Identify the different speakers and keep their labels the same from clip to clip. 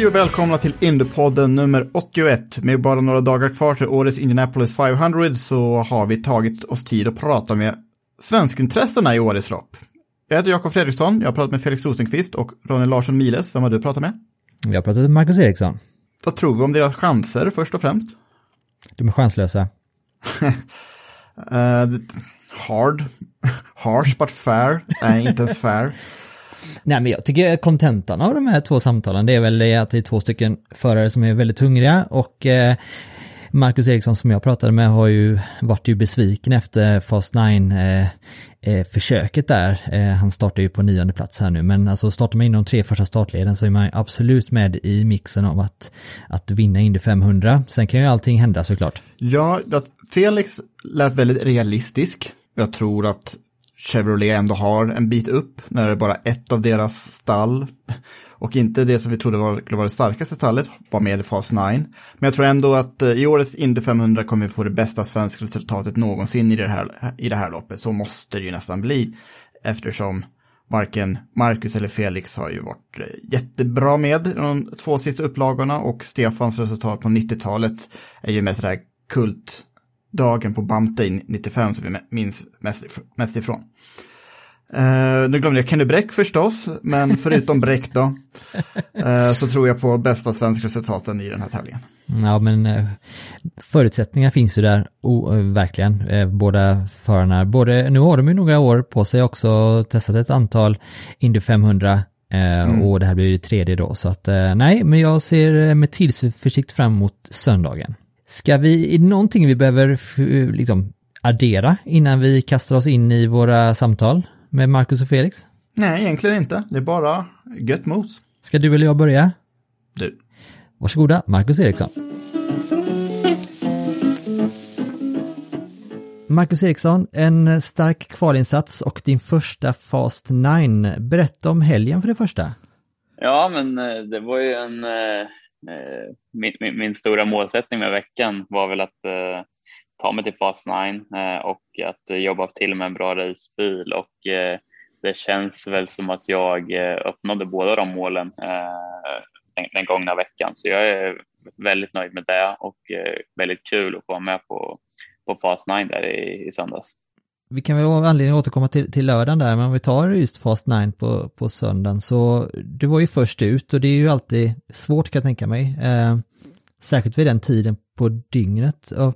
Speaker 1: Hej och välkomna till Indiepodden nummer 81. Med bara några dagar kvar till årets Indianapolis 500 så har vi tagit oss tid att prata med svenskintressena i årets lopp. Jag heter Jakob Fredriksson, jag har pratat med Felix Rosenqvist och Ronny Larsson Miles. Vem har du pratat med?
Speaker 2: Jag har pratat med Marcus Eriksson.
Speaker 1: Vad tror vi om deras chanser först och främst?
Speaker 2: De är chanslösa.
Speaker 1: Eh, hard, harsh but fair, nej inte ens fair.
Speaker 2: Nej men jag tycker kontentan av de här två samtalen det är väl det att det är två stycken förare som är väldigt hungriga och eh, Marcus Eriksson som jag pratade med har ju varit ju besviken efter Fast9-försöket eh, eh, där. Han startar ju på nionde plats här nu men alltså startar man in de tre första startleden så är man absolut med i mixen av att, att vinna Indy 500. Sen kan ju allting hända såklart.
Speaker 1: Ja, Felix lät väldigt realistisk. Jag tror att Chevrolet ändå har en bit upp när det är bara ett av deras stall och inte det som vi trodde var, skulle vara det starkaste stallet var med i Fas 9. Men jag tror ändå att eh, i årets Indy 500 kommer vi få det bästa svenska resultatet någonsin i det här, i det här loppet. Så måste det ju nästan bli eftersom varken Marcus eller Felix har ju varit eh, jättebra med i de två sista upplagorna och Stefans resultat på 90-talet är ju mest det här kult dagen på Bamte 95 som vi minns mest, if- mest ifrån. Uh, nu glömde jag Kenny Bräck förstås, men förutom Bräck då, eh, så tror jag på bästa svenska resultaten i den här tävlingen.
Speaker 2: Ja, men eh, förutsättningar finns ju där, o, eh, verkligen. Båda förarna, både, nu har de ju några år på sig också, testat ett antal Indy 500 eh, och det här blir ju tredje då. Så att nej, men jag ser med tillförsikt fram emot söndagen. Ska vi, är det någonting vi behöver liksom addera innan vi kastar oss in i våra samtal med Marcus och Felix?
Speaker 1: Nej, egentligen inte. Det är bara gött mos.
Speaker 2: Ska du eller jag börja?
Speaker 1: Du.
Speaker 2: Varsågoda, Marcus Eriksson. Marcus Eriksson, en stark kvalinsats och din första Fast 9. Berätta om helgen för det första.
Speaker 3: Ja, men eh, det var ju en... Eh, min, min, min stora målsättning med veckan var väl att eh, ta mig till Fast 9 eh, och att jobba till med en bra racebil och eh, det känns väl som att jag eh, uppnådde båda de målen eh, den, den gångna veckan. Så jag är väldigt nöjd med det och eh, väldigt kul att få vara med på, på Fast 9 där i, i söndags.
Speaker 2: Vi kan väl ha anledning att återkomma till, till lördagen där, men om vi tar just Fast 9 på, på söndagen så du var ju först ut och det är ju alltid svårt kan jag tänka mig. Eh, särskilt vid den tiden på dygnet. Av,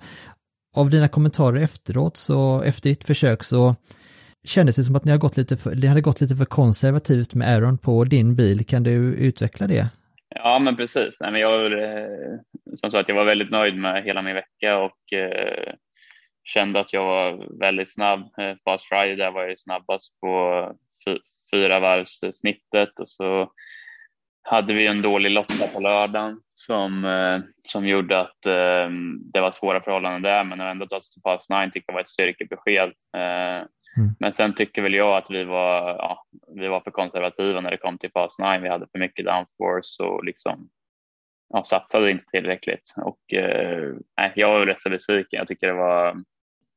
Speaker 2: av dina kommentarer efteråt så efter ditt försök så kändes det som att ni har gått lite för, ni hade gått lite för konservativt med Aaron på din bil. Kan du utveckla det?
Speaker 3: Ja, men precis. Nej, men jag, eh, som sagt, jag var väldigt nöjd med hela min vecka och eh, kände att jag var väldigt snabb. Eh, Fast Friday där var jag snabbast på fy, fyra varvs snittet och så hade vi en dålig lotta på lördagen som, eh, som gjorde att eh, det var svåra förhållanden där, men ändå till Fast 9 tyckte jag var ett styrkebesked. Eh,
Speaker 2: Mm.
Speaker 3: Men sen tycker väl jag att vi var, ja, vi var för konservativa när det kom till Fast 9. Vi hade för mycket downforce och liksom ja, satsade inte tillräckligt. Och, eh, jag var rätt så besviken. Jag tycker det var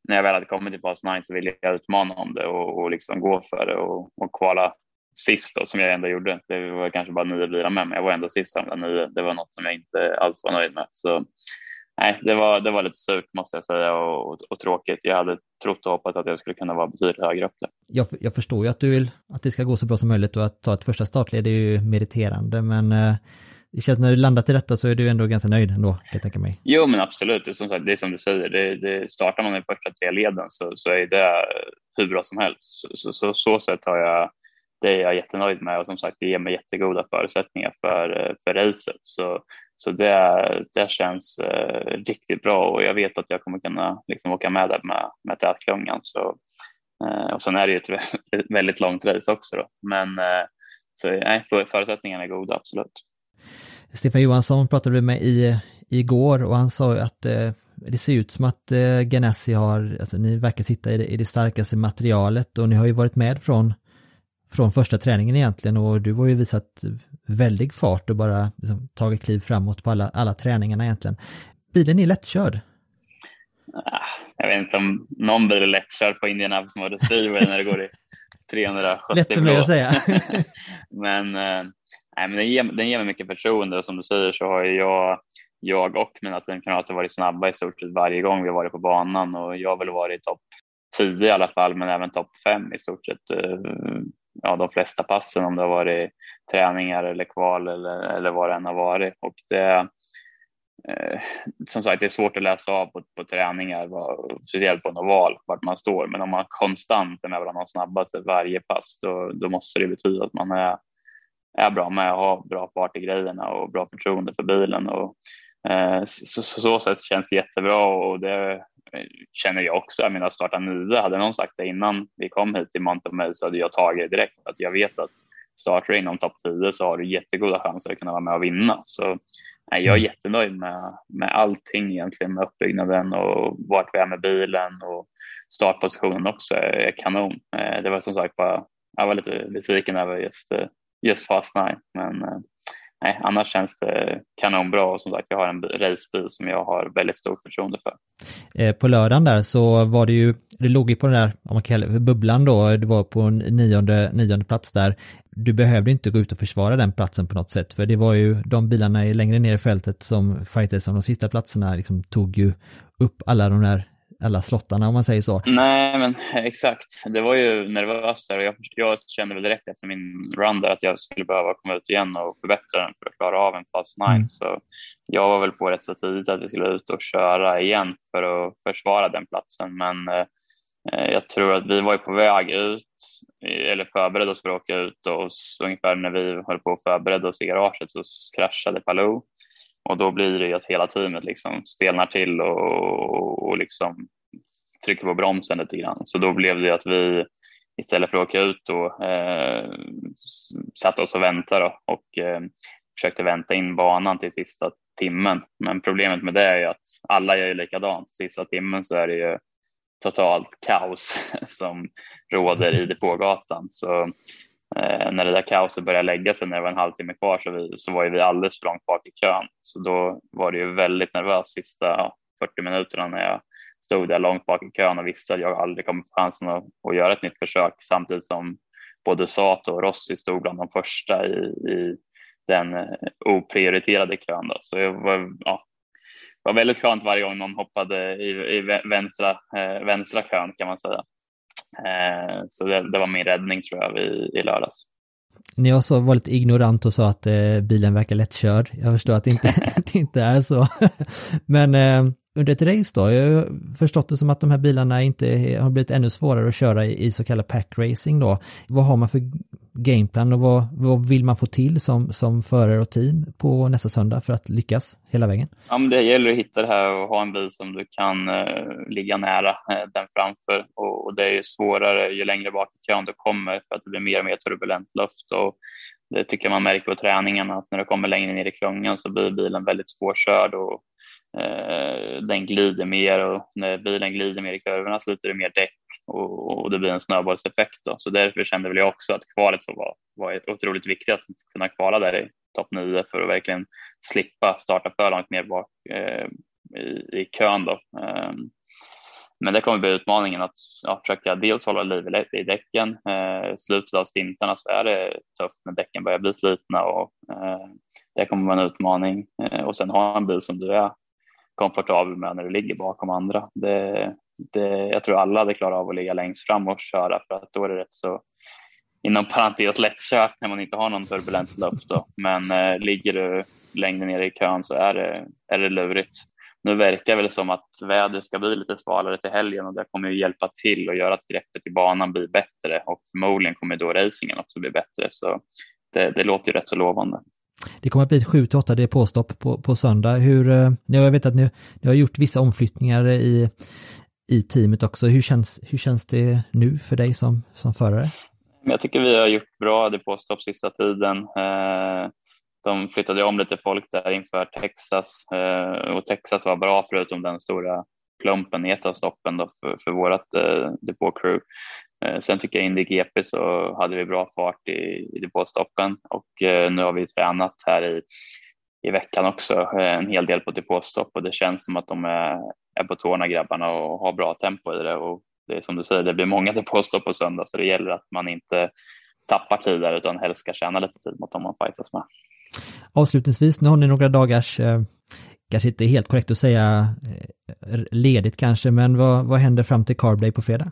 Speaker 3: när jag väl hade kommit till fas 9 så ville jag utmana om det och, och liksom gå för det och, och kvala sist då, som jag ändå gjorde. Det var kanske bara nio bilar med, men jag var ändå sist av nio. Det var något som jag inte alls var nöjd med. Så nej, det var, det var lite surt måste jag säga och, och, och tråkigt. Jag hade trott och hoppats att jag skulle kunna vara betydligt högre upp där.
Speaker 2: Jag, jag förstår ju att du vill att det ska gå så bra som möjligt och att ta ett första startled är ju meriterande, men eh, det känns när du landat i detta så är du ändå ganska nöjd ändå, kan jag tänka mig.
Speaker 3: Jo, men absolut. Det är som, sagt, det är som du säger, det, det startar man i första tre leden så, så är det hur bra som helst. Så, så, så, så sätt har jag det är jag jättenöjd med och som sagt det ger mig jättegoda förutsättningar för, för racet. Så, så det, det känns eh, riktigt bra och jag vet att jag kommer kunna liksom, åka med där med, med tätklungan. Så, eh, och sen är det ju ett väldigt långt race också då. Men eh, så, nej, förutsättningarna är goda, absolut.
Speaker 2: Stefan Johansson pratade med i, igår och han sa att eh, det ser ut som att eh, Ganassi har, alltså ni verkar sitta i det, i det starkaste materialet och ni har ju varit med från från första träningen egentligen och du har ju visat väldig fart och bara liksom, tagit kliv framåt på alla, alla träningarna egentligen. Bilen är lättkörd.
Speaker 3: Ah, jag vet inte om någon bil är lättkörd på Indianapolis Motor Speedway när det går i 370
Speaker 2: Lätt för mig att säga.
Speaker 3: men eh, nej, men den, ger, den ger mig mycket förtroende och som du säger så har jag, jag och mina teamkamrater varit snabba i stort sett varje gång vi har varit på banan och jag har väl varit topp 10 i alla fall men även topp 5 i stort sett eh, ja, de flesta passen om det har varit träningar eller kval eller, eller vad det än har varit. Och det, eh, som sagt, det är svårt att läsa av på, på träningar, speciellt på en oval, vart man står. Men om man konstant är med bland de snabbaste varje pass, då, då måste det betyda att man är, är bra med att ha bra fart i grejerna och bra förtroende för bilen. Och, eh, så, så, så sätt känns det jättebra och det känner jag också. Jag menar starta nio, hade någon sagt det innan vi kom hit till Montemay så hade jag tagit det direkt. Att jag vet att startar du inom topp 10 så har du jättegoda chanser att kunna vara med och vinna. Så nej, jag är mm. jättenöjd med, med allting egentligen med uppbyggnaden och vart vi är med bilen och startpositionen också är kanon. Eh, det var som sagt bara, jag var lite besviken över just, eh, just Fast 9 men eh, nej, annars känns det kanonbra och som sagt jag har en racebil som jag har väldigt stort förtroende för.
Speaker 2: Eh, på lördagen där så var det ju, det låg ju på den där, om man kallar det bubblan då, det var på nionde, nionde plats där. Du behövde inte gå ut och försvara den platsen på något sätt, för det var ju de bilarna längre ner i fältet som fightades om de sista platserna liksom tog ju upp alla de där alla slottarna om man säger så.
Speaker 3: Nej, men exakt. Det var ju nervöst där och jag, jag kände väl direkt efter min run där att jag skulle behöva komma ut igen och förbättra den för att klara av en pass 9. Mm. Så jag var väl på rätt så tidigt att vi skulle ut och köra igen för att försvara den platsen. Men eh, jag tror att vi var ju på väg ut eller förberedde oss för att åka ut och ungefär när vi höll på att förbereda oss i garaget så kraschade Palou och då blir det ju att hela teamet liksom stelnar till och, och liksom trycker på bromsen lite grann. Så då blev det att vi istället för att åka ut då eh, satte oss och väntade då, och eh, försökte vänta in banan till sista timmen. Men problemet med det är ju att alla gör ju likadant. Sista timmen så är det ju totalt kaos som råder i depågatan. Så Eh, när det där kaoset började lägga sig när det var en halvtimme kvar så, vi, så var ju vi alldeles för långt bak i kön. Så då var det ju väldigt nervöst sista 40 minuterna när jag stod där långt bak i kön och visste att jag aldrig kommer få chansen att, att göra ett nytt försök samtidigt som både Sato och Rossi stod bland de första i, i den eh, oprioriterade kön. Då. Så jag var, ja, var väldigt skönt varje gång någon hoppade i, i vänstra, eh, vänstra kön kan man säga. Eh, så det, det, var min räddning tror jag i, i lördags.
Speaker 2: Ni också var lite ignorant och sa att eh, bilen verkar lättkörd. Jag förstår att det inte, det inte är så. Men eh, under ett race då, jag har förstått det som att de här bilarna inte har blivit ännu svårare att köra i, i så kallad pack racing då. Vad har man för gameplan och vad, vad vill man få till som, som förare och team på nästa söndag för att lyckas hela vägen?
Speaker 3: Ja, men det gäller att hitta det här och ha en bil som du kan eh, ligga nära eh, den framför och, och, det är ju svårare ju längre bak i kön du kommer för att det blir mer och mer turbulent luft och det tycker jag man märker på träningarna att när du kommer längre ner i klungan så blir bilen väldigt svårkörd och Eh, den glider mer och när bilen glider mer i kurvorna slutar det mer däck och, och det blir en snöbollseffekt. Då. Så därför kände väl jag också att kvalet var, var otroligt viktigt att kunna kvala där i topp nio för att verkligen slippa starta för långt ner bak eh, i, i kön. Då. Eh, men det kommer bli utmaningen att ja, försöka dels hålla liv i däcken. Eh, slutet av stintarna så är det tufft när däcken börjar bli slitna och eh, det kommer vara en utmaning. Eh, och sen ha en bil som du är komfortabel med när du ligger bakom andra. Det, det, jag tror alla hade klarat av att ligga längst fram och köra för att då är det rätt så inom parentes lättkört när man inte har någon turbulent luft. Då. Men eh, ligger du längre ner i kön så är det, är det lurigt. Nu verkar det väl som att vädret ska bli lite svalare till helgen och det kommer ju hjälpa till och göra att greppet i banan blir bättre och förmodligen kommer då racingen också bli bättre. Så det, det låter ju rätt så lovande.
Speaker 2: Det kommer att bli ett 7-8 depåstopp på, på söndag. Hur, eh, jag vet att ni, ni har gjort vissa omflyttningar i, i teamet också. Hur känns, hur känns det nu för dig som, som förare?
Speaker 3: Jag tycker vi har gjort bra depåstopp sista tiden. Eh, de flyttade om lite folk där inför Texas eh, och Texas var bra förutom den stora klumpen i ett av stoppen då för, för vårt eh, depåcrew. Eh, sen tycker jag in i GP så hade vi bra fart i, i depåstoppen och eh, nu har vi tränat här i, i veckan också eh, en hel del på depåstopp och det känns som att de är, är på tårna grabbarna och har bra tempo i det och det är som du säger, det blir många depåstopp på söndag så det gäller att man inte tappar tid där utan helst ska tjäna lite tid mot dem man fightas med.
Speaker 2: Avslutningsvis, nu har ni några dagars, eh, kanske inte helt korrekt att säga eh, ledigt kanske, men vad, vad händer fram till Carblay på fredag?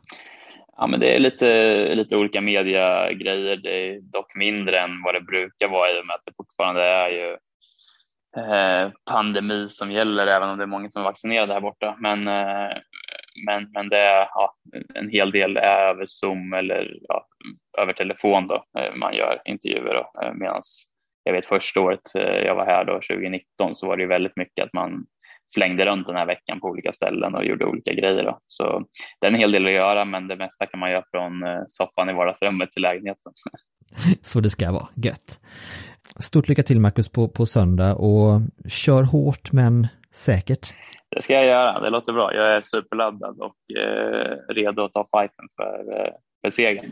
Speaker 3: Ja, men det är lite, lite olika mediegrejer, Det är dock mindre än vad det brukar vara i och med att det fortfarande är ju eh, pandemi som gäller, även om det är många som är vaccinerade här borta. Men, eh, men, men det är ja, en hel del är över Zoom eller ja, över telefon då eh, man gör intervjuer då, eh, medan jag vet första året eh, jag var här då 2019 så var det ju väldigt mycket att man flängde runt den här veckan på olika ställen och gjorde olika grejer. Då. Så det är en hel del att göra, men det mesta kan man göra från eh, soffan i vardagsrummet till lägenheten.
Speaker 2: Så det ska vara, gött. Stort lycka till Marcus på, på söndag och kör hårt men säkert.
Speaker 3: Det ska jag göra, det låter bra. Jag är superladdad och eh, redo att ta fighten för, eh, för segern.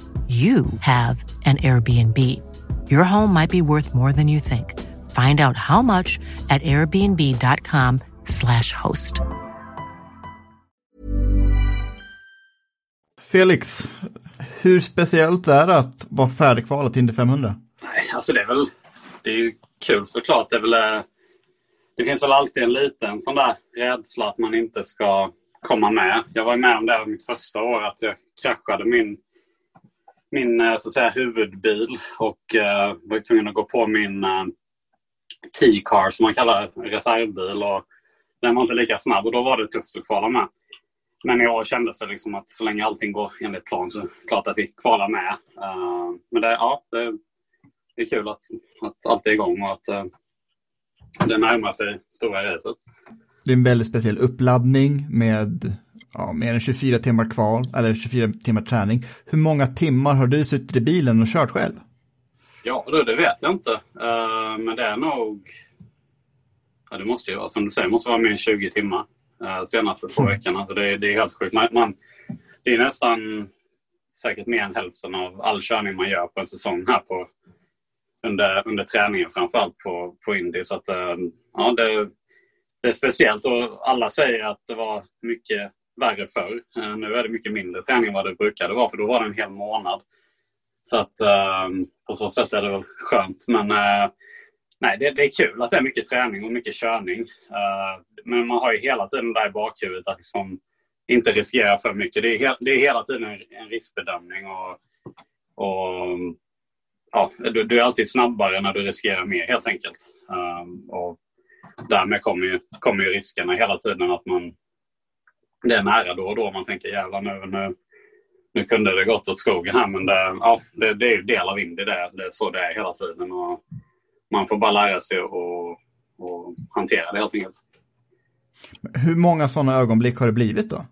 Speaker 4: you have an Airbnb. Your home might be worth more than you think. Find out how much at airbnb.com slash host.
Speaker 1: Felix, hur speciellt är det att vara färdigkvalat Indy 500?
Speaker 5: Nej, alltså det är väl det är ju kul såklart. Det, är väl, eh, det finns väl alltid en liten sån där rädsla att man inte ska komma med. Jag var med om det mitt första år att jag kraschade min min eh, så att säga, huvudbil och uh, var tvungen att gå på min uh, T-car som man kallar reservbil. Och den var inte lika snabb och då var det tufft att kvala med. Men i år kändes det liksom att så länge allting går enligt plan så är det klart att vi kvalar med. Uh, men det, ja, det, det, är kul att, att allt är igång och att uh, det närmar sig stora racet.
Speaker 1: Det är en väldigt speciell uppladdning med ja, mer än 24 timmar kval, eller 24 timmar träning. Hur många timmar har du suttit i bilen och kört själv?
Speaker 5: Ja, det, det vet jag inte. Uh, men det är nog... Ja, det måste ju vara som du säger, det måste vara mer än 20 timmar uh, senaste två mm. veckorna. Så det, det är helt sjukt. Man, man, det är nästan säkert mer än hälften av all körning man gör på en säsong här på, under, under träningen, framförallt på, på Indy. Så att, uh, ja, det, det är speciellt och alla säger att det var mycket värre förr. Eh, nu är det mycket mindre träning än vad det brukade vara för då var det en hel månad. Så att ehm, på så sätt är det väl skönt. Men eh, nej, det, det, är kul att det är mycket träning och mycket körning. Eh, men man har ju hela tiden där i bakhuvudet att liksom inte riskera för mycket. Det är, det är hela tiden en, en riskbedömning. Och, och ja, du, du, är alltid snabbare när du riskerar mer helt enkelt. Um, och därmed kommer ju, kommer ju riskerna hela tiden att man det är nära då och då man tänker jävlar nu, nu, nu kunde det gått åt skogen här men det, ja, det, det är ju del av Indy det. Det är så det är hela tiden. Och man får bara lära sig och, och hantera det helt enkelt.
Speaker 1: Hur många sådana ögonblick har det blivit då?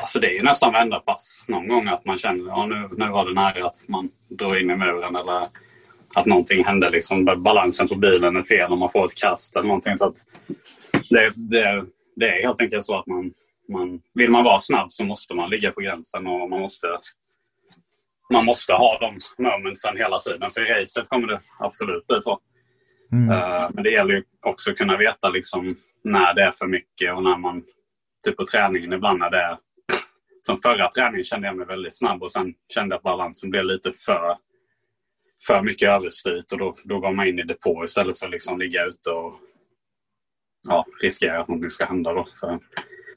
Speaker 5: Alltså det är ju nästan varenda pass. Någon gång att man känner att ja, nu, nu var det nära att man drog in i muren eller att någonting hände. Liksom, balansen på bilen är fel och man får ett kast eller någonting. Så att det, det, det är helt enkelt så att man, man, vill man vara snabb så måste man ligga på gränsen och man måste, man måste ha de momentsen hela tiden. För i racet kommer det absolut bli så. Mm. Uh, men det gäller ju också att kunna veta liksom när det är för mycket och när man, typ på träningen ibland när det är som förra träningen kände jag mig väldigt snabb och sen kände jag att balansen blev lite för, för mycket överstyrt och då, då går man in i depå istället för att liksom ligga ute och ja, riskera att någonting ska hända. Då. Så,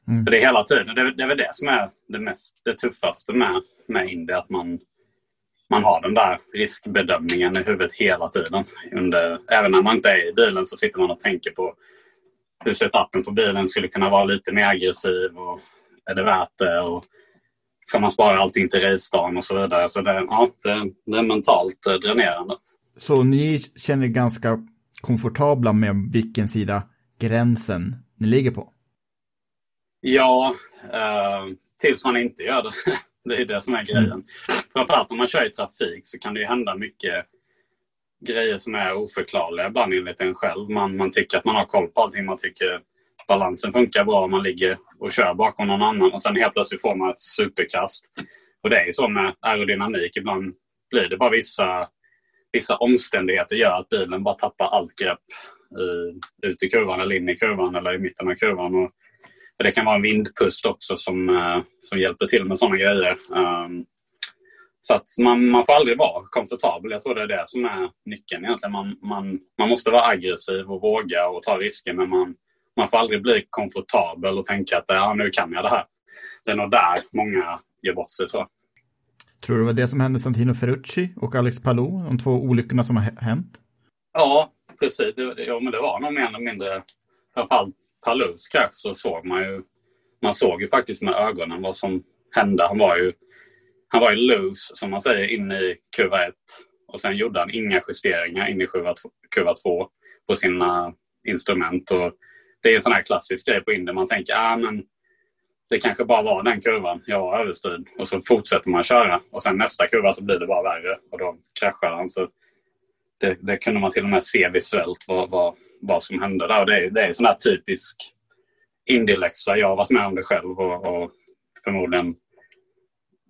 Speaker 5: mm. det är hela tiden, det, det är väl det som är det, mest, det tuffaste med, med Indy, att man, man har den där riskbedömningen i huvudet hela tiden. Under, även när man inte är i bilen så sitter man och tänker på hur setupen på bilen skulle kunna vara lite mer aggressiv och är det värt det? Och ska man spara allting till racedagen och så vidare. Så det, ja, det, det är mentalt dränerande.
Speaker 1: Så ni känner er ganska komfortabla med vilken sida gränsen ni ligger på?
Speaker 5: Ja, eh, tills man inte gör det. det är det som är grejen. Mm. Framförallt om man kör i trafik så kan det ju hända mycket grejer som är oförklarliga ibland enligt en själv. Man, man tycker att man har koll på allting. Man tycker balansen funkar bra om man ligger och kör bakom någon annan och sen helt plötsligt får man ett superkast. Och det är ju så med aerodynamik. Ibland blir det bara vissa, vissa omständigheter gör att bilen bara tappar allt grepp i, ut i kurvan eller in i kurvan eller i mitten av kurvan. Och det kan vara en vindpust också som, uh, som hjälper till med sådana grejer. Um, så att man, man får aldrig vara komfortabel. Jag tror det är det som är nyckeln egentligen. Man, man, man måste vara aggressiv och våga och ta risker men man, man får aldrig bli komfortabel och tänka att ja, nu kan jag det här. Det är nog där många gör bort sig tror jag.
Speaker 1: Tror du det var det som hände Santino Ferrucci och Alex Palou, de två olyckorna som har hänt?
Speaker 5: Ja, precis. Det, ja, men det var nog mer eller mindre, framförallt Palous krasch så såg man ju, man såg ju faktiskt med ögonen vad som hände. Han var ju, han var ju loose, som man säger, inne i kurva 1 och sen gjorde han inga justeringar in i kurva 2 på sina instrument. Och det är en sån här klassisk grej på Indy. Man tänker ah, men det kanske bara var den kurvan jag var överstyrd. Och så fortsätter man köra. Och sen nästa kurva så blir det bara värre. Och då kraschar han. Så det, det kunde man till och med se visuellt vad, vad, vad som hände där. Det, är, det är sån här typisk Indy-läxa. Jag har varit med om det själv och, och förmodligen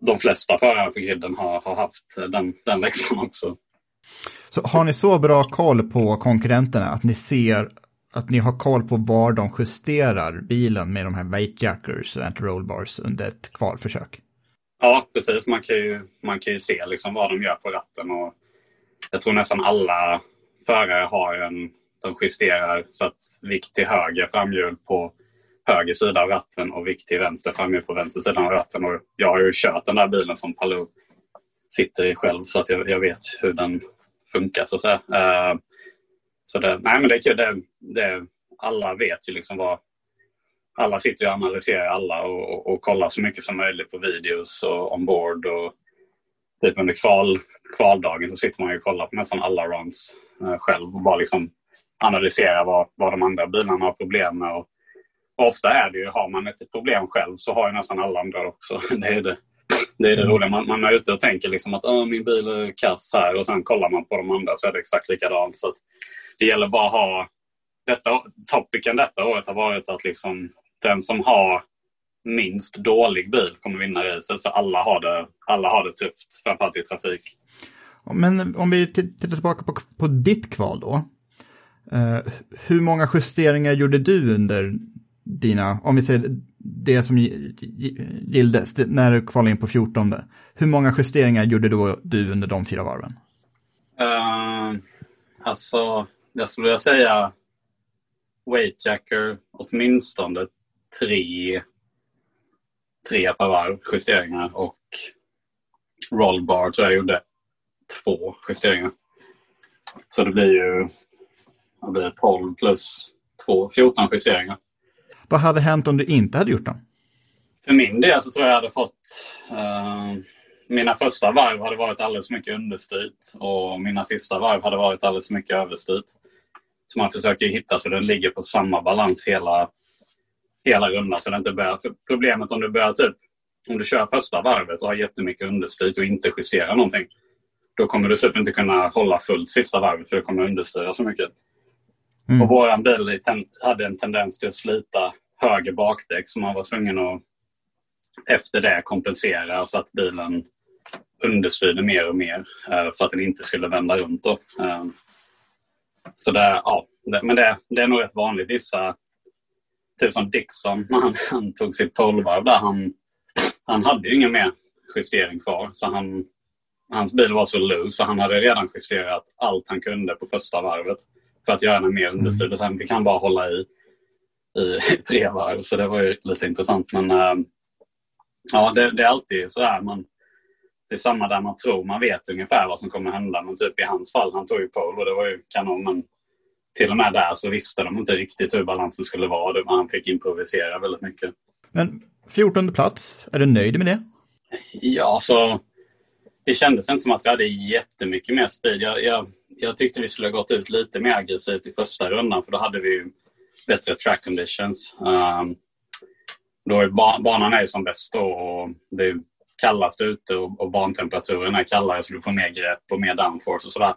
Speaker 5: de flesta förare på griden har, har haft den, den läxan också.
Speaker 1: Så har ni så bra koll på konkurrenterna att ni ser att ni har koll på var de justerar bilen med de här weightjackers och anti-rollbars under ett kvalförsök.
Speaker 5: Ja, precis. Man kan ju, man kan ju se liksom vad de gör på ratten. Och jag tror nästan alla förare har en... De justerar så att vikt till höger framhjul på höger sida av ratten och vikt till vänster framhjul på vänster sida av ratten. Och jag har ju kört den där bilen som Palou sitter i själv så att jag, jag vet hur den funkar så att säga. Uh, så det, nej, men det är kul. Det, det, alla vet ju liksom vad... Alla sitter och analyserar alla och, och, och kollar så mycket som möjligt på videos och ombord. Och typ under kval, kvaldagen så sitter man ju och kollar på nästan alla runs uh, själv och bara liksom analysera vad, vad de andra bilarna har problem med. Och, och ofta är det ju, har man ett problem själv så har ju nästan alla andra också. Det är det, det, är det roliga. Man, man är ute och tänker liksom att min bil är kass här och sen kollar man på de andra så är det exakt likadant. Så det gäller bara att ha... Detta, topicen detta året har varit att liksom den som har minst dålig bil kommer vinna racet. För alla har det, alla har det tufft, framförallt i trafik.
Speaker 1: Men om vi tittar tillbaka på, på ditt kval då. Eh, hur många justeringar gjorde du under dina, om vi säger det som gilldes, när du kvalade in på 14. Hur många justeringar gjorde då du under de fyra varven?
Speaker 5: Uh, alltså, jag skulle vilja säga weightjacker åtminstone tre, tre per varv justeringar och rollbar tror jag gjorde två justeringar. Så det blir ju det blir 12 plus 2, 14 justeringar.
Speaker 1: Vad hade hänt om du inte hade gjort dem?
Speaker 5: För min del så tror jag jag hade fått... Uh, mina första varv hade varit alldeles för mycket understyrt och mina sista varv hade varit alldeles för mycket överstyrt. Så man försöker hitta så den ligger på samma balans hela, hela rundan. Så det inte börjar, problemet om du börjar typ, om du kör första varvet och har jättemycket understyrt och inte justerar någonting. Då kommer du typ inte kunna hålla fullt sista varvet för det kommer understyra så mycket. Mm. Och våran bil hade en tendens till att slita höger bakdäck så man var tvungen att efter det kompensera så att bilen understyrde mer och mer eh, för att den inte skulle vända runt. Då. Eh, så det, ja, det, men det, det är nog rätt vanligt. Vissa, typ som Dixon, när han, han tog sitt polvarv där, han, han hade ju ingen mer justering kvar. Så han, hans bil var så loose så han hade redan justerat allt han kunde på första varvet för att göra den mer understyrd. Mm. Fick han bara hålla i, i tre varv. Så det var ju lite intressant. Men äh, ja, det, det, är alltid så här. Man, det är samma där man tror man vet ungefär vad som kommer hända. Men typ i hans fall, han tog ju pole och det var ju kanon. Men till och med där så visste de inte riktigt hur balansen skulle vara. Han fick improvisera väldigt mycket.
Speaker 1: Men 14 plats, är du nöjd med det?
Speaker 5: Ja, så det kändes inte som att vi hade jättemycket mer speed. Jag, jag, jag tyckte vi skulle ha gått ut lite mer aggressivt i första rundan för då hade vi bättre track conditions. Um, då är banan är som bäst då och det är kallast ute och, och bantemperaturen är kallare så du får mer grepp och mer downforce och sådär.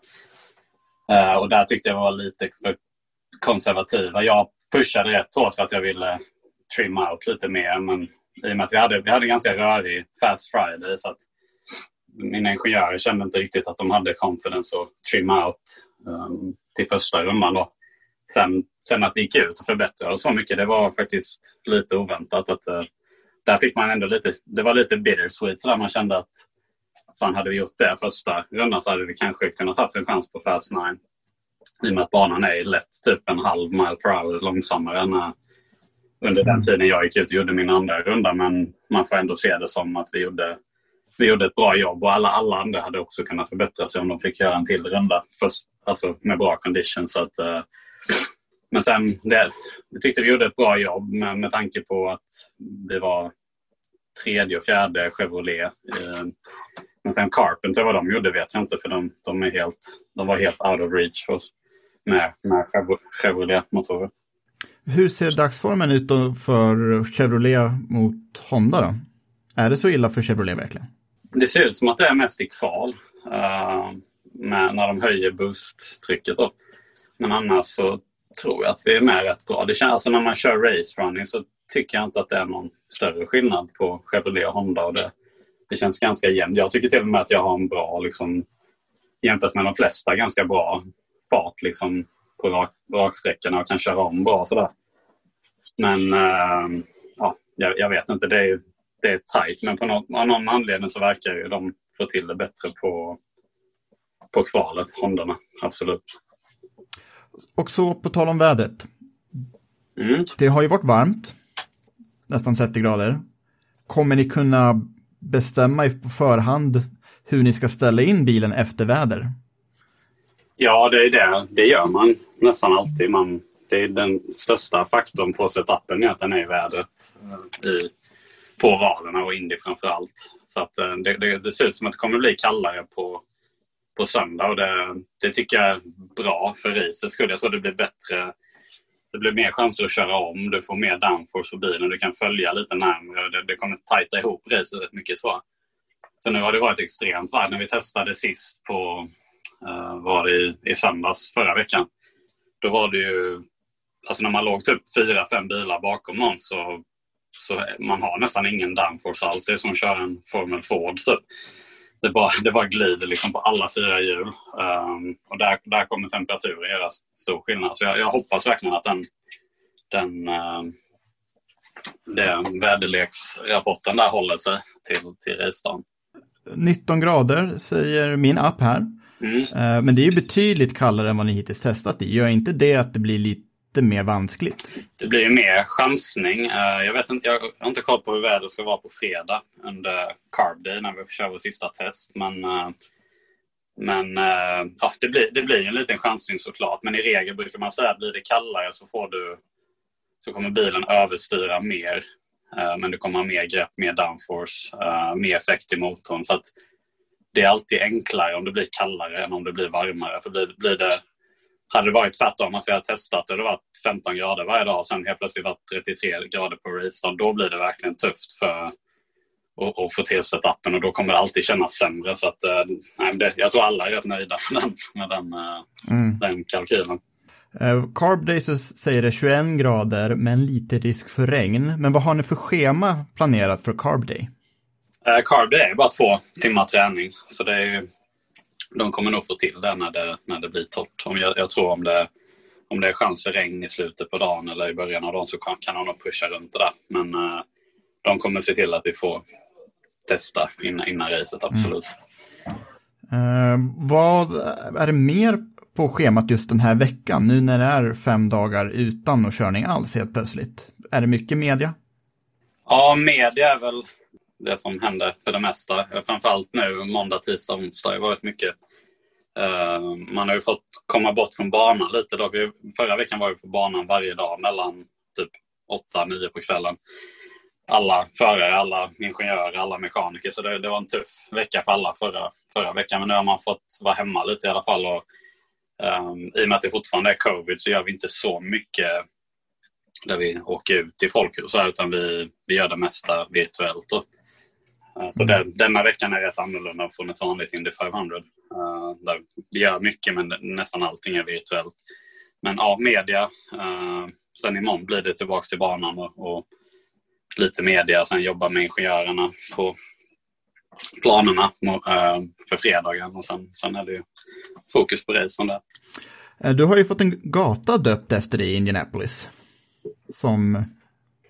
Speaker 5: Uh, och där tyckte jag var lite för konservativa. Jag pushade rätt hårt för att jag ville trim out lite mer men i och med att vi hade, vi hade ganska rörig fast friday så att mina ingenjörer kände inte riktigt att de hade confidence att trim out um, till första rundan. Då. Sen, sen att vi gick ut och förbättrade så mycket, det var faktiskt lite oväntat. Att, uh, där fick man ändå lite, det var lite bittersweet så där man kände att fan hade vi gjort det första rundan så hade vi kanske kunnat ta en chans på Fast 9. I och med att banan är lätt typ en halv mile per hour långsammare än uh, under den mm. tiden jag gick ut och gjorde min andra runda. Men man får ändå se det som att vi gjorde vi gjorde ett bra jobb och alla, alla andra hade också kunnat förbättra sig om de fick göra en till runda först, alltså med bra condition. Så att, eh, men sen, det, vi tyckte vi gjorde ett bra jobb med, med tanke på att vi var tredje och fjärde Chevrolet. Eh, men sen Carpenter, vad de gjorde vet jag inte för de, de, är helt, de var helt out of reach för oss med, med Chevrolet-motorer.
Speaker 1: Hur ser dagsformen ut för Chevrolet mot Honda då? Är det så illa för Chevrolet verkligen?
Speaker 5: Det ser ut som att det är mest i kval. Uh, med, när de höjer boosttrycket. Då. Men annars så tror jag att vi är med rätt bra. Det känns, alltså när man kör race running så tycker jag inte att det är någon större skillnad på Chevrolet och Honda. Och det, det känns ganska jämnt. Jag tycker till och med att jag har en bra, liksom, jämfört med de flesta, ganska bra fart liksom, på rak, raksträckorna och kan köra om bra. Sådär. Men uh, ja, jag, jag, vet inte. Det är, det är tajt. Men på någon, av någon anledning så verkar ju de få till det bättre på, på kvalet, Hondarna. Absolut.
Speaker 1: Och så på tal om vädret. Mm. Det har ju varit varmt, nästan 30 grader. Kommer ni kunna bestämma på förhand hur ni ska ställa in bilen efter väder?
Speaker 5: Ja, det är det. Det gör man nästan alltid. Man, det är den största faktorn på setupen är att den är i vädret. I på raderna och Indy framför allt. Så att eh, det, det, det, ser ut som att det kommer bli kallare på, på söndag och det, det tycker jag är bra för racets skull. Jag tror det blir bättre. Det blir mer chanser att köra om. Du får mer downforce på bilen. Du kan följa lite närmare. Det, det kommer tajta ihop racet rätt mycket tror jag. Så nu har det varit extremt varmt. När vi testade sist på uh, var det i, i söndags förra veckan. Då var det ju, alltså när man låg typ fyra, fem bilar bakom någon så så man har nästan ingen downforce alls. Det är som att köra en Formel Ford. Typ. Det, bara, det bara glider liksom på alla fyra hjul. Um, och där, där kommer temperaturen göra stor skillnad. Så jag, jag hoppas verkligen att den, den, uh, den väderleksrapporten där håller sig till, till racedagen.
Speaker 1: 19 grader säger min app här.
Speaker 5: Mm.
Speaker 1: Eh, Men det är ju betydligt kallare än vad ni hittills testat i. Gör inte det att det blir lite mer vanskligt?
Speaker 5: Det blir ju mer chansning. Eh, jag, vet inte, jag har inte koll på hur vädret ska vara på fredag under Carb Day när vi kör vår sista test. Men, eh, men eh, ja, det, blir, det blir en liten chansning såklart. Men i regel brukar man säga att blir det kallare så, får du, så kommer bilen överstyra mer. Men du kommer ha mer grepp, mer downforce, mer effekt i motorn. Så att det är alltid enklare om det blir kallare än om det blir varmare. För blir, blir det hade det varit tvärtom, att vi hade testat och det varit 15 grader varje dag och sen helt plötsligt varit 33 grader på racedagen, då blir det verkligen tufft för att, att få till setupen och då kommer det alltid kännas sämre. Så att, eh, nej, det, jag tror alla är rätt nöjda med den, med den, eh, den kalkylen.
Speaker 1: Eh, Carb Days säger det 21 grader men lite risk för regn. Men vad har ni för schema planerat för Carb Day?
Speaker 5: Eh, Carb det är bara två timmar träning. Så det är ju, de kommer nog få till det när det, när det blir torrt. Om jag, jag tror om det, om det är chans för regn i slutet på dagen eller i början av dagen så kan, kan de nog pusha runt det där. Men eh, de kommer se till att vi får testa innan, innan racet, absolut.
Speaker 1: Eh, vad är det mer på schemat just den här veckan? Nu när det är fem dagar utan och körning alls helt plötsligt. Är det mycket media?
Speaker 5: Ja, media är väl det som händer för det mesta. Framförallt nu måndag, tisdag, onsdag har det varit mycket. Eh, man har ju fått komma bort från banan lite. Då. Förra veckan var vi på banan varje dag mellan typ 8-9 på kvällen. Alla förare, alla ingenjörer, alla mekaniker. Så det, det var en tuff vecka för alla förra, förra veckan. Men nu har man fått vara hemma lite i alla fall. Och, um, I och med att det fortfarande är covid så gör vi inte så mycket där vi åker ut till folk och så här, utan vi, vi gör det mesta virtuellt. Och, Eh, Så det, denna veckan är rätt annorlunda från ett vanligt Indy 500. eh, där vi gör mycket men nästan allting är virtuellt. Men ja, media. eh, sen imorgon blir det tillbaka till banan och, och lite media. Sen jobba med ingenjörerna på planerna för fredagen. Och sen, sen är det ju fokus på race från det.
Speaker 1: Du har ju fått en gata döpt efter dig i Indianapolis. Som,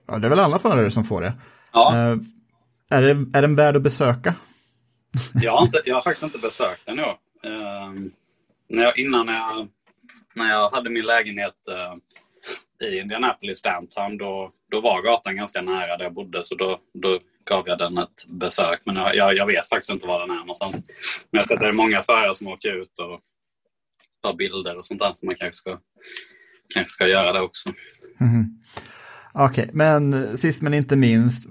Speaker 1: ja det är väl alla förare som får det.
Speaker 5: Ja.
Speaker 1: Är, det är den värd att besöka?
Speaker 5: Jag har, inte, jag har faktiskt inte besökt den i år. Ehm, när jag, innan när jag, när jag hade min lägenhet eh, i Indianapolis downtown, då, då var gatan ganska nära där jag bodde. Så då, då gav jag den ett besök. Men jag, jag, vet faktiskt inte var den är någonstans. Men jag har sett att det är många förare som åker ut och tar bilder och sånt där. Så man kanske ska, kanske ska göra det också.
Speaker 1: Okej, men sist men inte minst,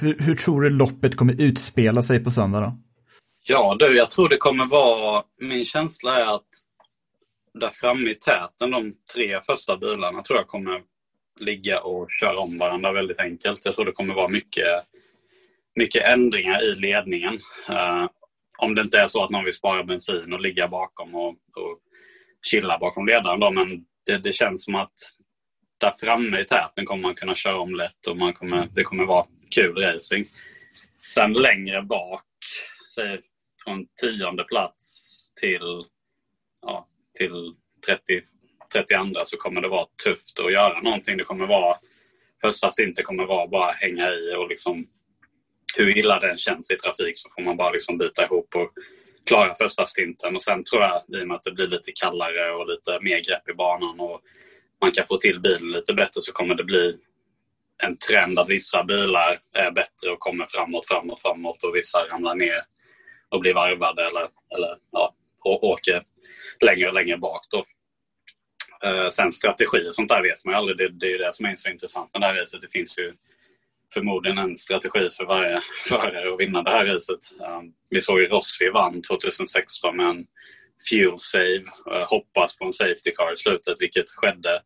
Speaker 1: hur, hur tror du loppet kommer utspela sig på söndag då?
Speaker 5: Ja du, jag tror det kommer vara... Min känsla är att där framme i täten, de tre första bilarna, tror jag kommer ligga och köra om varandra väldigt enkelt. Jag tror det kommer vara mycket, mycket ändringar i ledningen. Uh, om det inte är så att någon vill spara bensin och ligga bakom och, och chilla bakom ledaren. Då, men det, det känns som att där framme i täten kommer man kunna köra om lätt och man kommer, det kommer vara kul racing. Sen längre bak, säg från tionde plats till, ja, till 30, 32 så kommer det vara tufft att göra någonting. Det kommer vara, första stinten kommer vara bara hänga i och liksom hur illa den känns i trafik så får man bara liksom bita ihop och klara första stinten. Och sen tror jag, i och med att det blir lite kallare och lite mer grepp i banan och man kan få till bilen lite bättre så kommer det bli en trend att vissa bilar är bättre och kommer framåt, framåt, framåt och vissa ramlar ner och blir varvade eller, eller ja, och åker längre och längre bak. Då. Eh, sen strategi och sånt där vet man ju aldrig. Det, det är ju det som är så intressant med det här racet. Det finns ju förmodligen en strategi för varje förare att vinna det här racet. Eh, vi såg ju Rossi vann 2016 med en fuel save. Eh, hoppas på en safety car i slutet, vilket skedde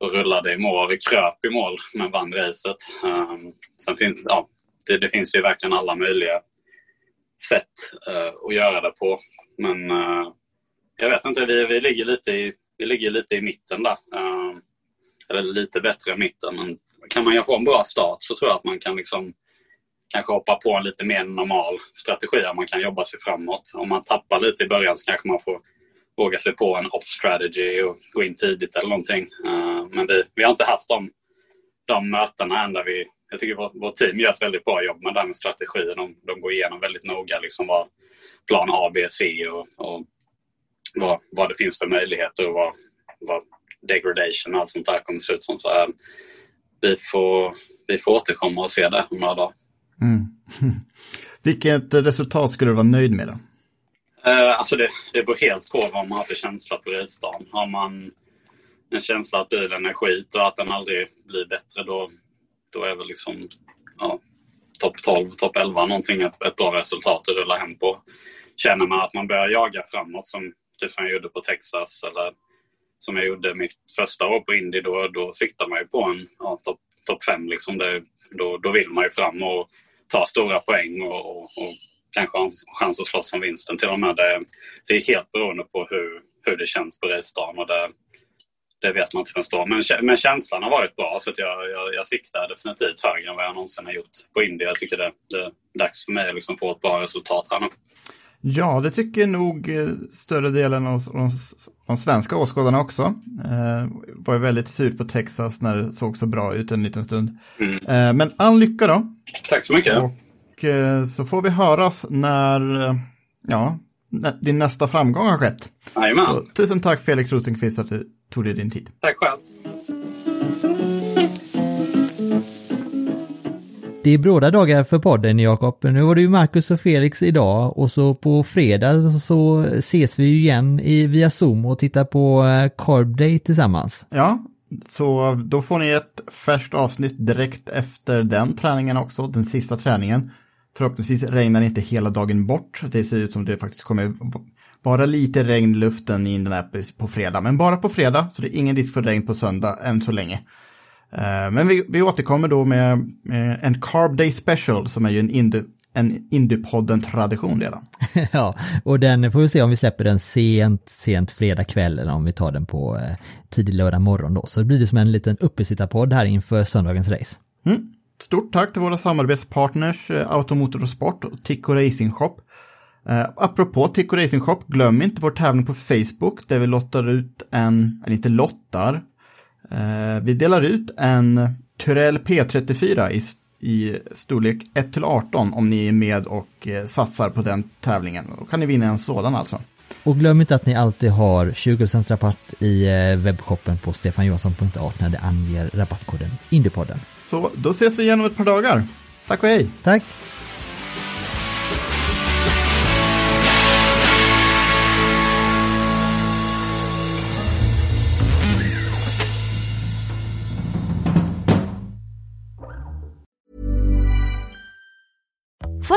Speaker 5: och rullade i mål. Vi kröp i mål men vann racet. Um, sen fin ja, det, det, finns ju verkligen alla möjliga sätt uh, att göra det på. Men uh, jag vet inte, vi, vi, ligger lite i, vi ligger lite i mitten där. Uh, eller lite bättre i mitten. Men kan man få en bra start så tror jag att man kan liksom kanske hoppa på en lite mer normal strategi. Där man kan jobba sig framåt. Om man tappar lite i början så kanske man får våga sig på en off-strategy och gå in tidigt eller någonting. Eh, men vi, vi har inte haft de, de mötena än där vi... Jag tycker vårt, vårt team gör ett väldigt bra jobb med den strategin. De, de går igenom väldigt noga liksom vad plan A, B, C och, och vad, vad det finns för möjligheter och vad, vad degradation och allt sånt där kommer se ut som. Så här, vi, får, vi får återkomma och se det om några dagar.
Speaker 1: Mm. Vilket resultat skulle du vara nöjd med då?
Speaker 5: Eh, alltså det, det beror helt på vad man har för känsla på resdagen. Har man en känsla att bilen är skit och att den aldrig blir bättre då, då är väl liksom ja, topp 12, topp 11 någonting ett, ett bra resultat att rulla hem på. Känner man att man börjar jaga framåt som typ som jag gjorde på Texas eller som jag gjorde mitt första år på Indy då, då siktar man ju på en ja, topp top 5. Liksom då, då vill man ju fram och ta stora poäng och, och, och kanske ha en chans att slåss om vinsten till och med. Det, det är helt beroende på hur, hur det känns på racedagen och det, det vet man inte förrän då. Men, men känslan har varit bra så att jag, jag, jag siktar definitivt högre än vad jag någonsin har gjort på Indien. Jag tycker det, det är dags för mig att liksom få ett bra resultat här nu.
Speaker 1: Ja, det tycker nog eh, större delen av de, de svenska åskådarna också. Eh, var väldigt sur på Texas när det såg så bra ut en liten stund. Mm. Eh, men all lycka då.
Speaker 5: Tack så mycket.
Speaker 1: Och eh, så får vi höras när, eh, ja, din nästa framgång har skett.
Speaker 5: Jajamän.
Speaker 1: Tusen tack Felix Rosenqvist att du tog dig din tid.
Speaker 5: Tack själv.
Speaker 2: Det är bråda dagar för podden Jakob. Nu var det ju Marcus och Felix idag och så på fredag så ses vi ju igen i, via Zoom och tittar på eh, Carb Day tillsammans.
Speaker 1: Ja, så då får ni ett färskt avsnitt direkt efter den träningen också, den sista träningen. Förhoppningsvis regnar det inte hela dagen bort. Det ser ut som det faktiskt kommer vara lite regn i luften i Indianapolis på fredag, men bara på fredag, så det är ingen risk för regn på söndag än så länge. Eh, men vi, vi återkommer då med, med, en Carb Day Special som är ju en, indie, en Indiepodden-tradition redan.
Speaker 2: ja, och den får vi se om vi släpper den sent, sent fredag kväll eller om vi tar den på eh, tidig lördag morgon då. Så det blir det som en liten uppesittarpodd här inför söndagens race.
Speaker 1: Mm. Stort tack till våra samarbetspartners eh, Automotor och Sport och Tico Racing Shop. Eh, apropå Tico Racing Shop, glöm inte vår tävling på Facebook där vi lottar ut en, eller inte lottar, vi delar ut en Tyrell P34 i, i storlek 1-18 om ni är med och eh, satsar på den tävlingen. Då kan ni vinna en sådan alltså.
Speaker 2: Och glöm inte att ni alltid har 20% rabatt i eh, webbshoppen på stefanjohansson.art när det anger rabattkoden Indiepodden.
Speaker 1: Så då ses vi igen om ett par dagar. Tack och hej!
Speaker 2: Tack!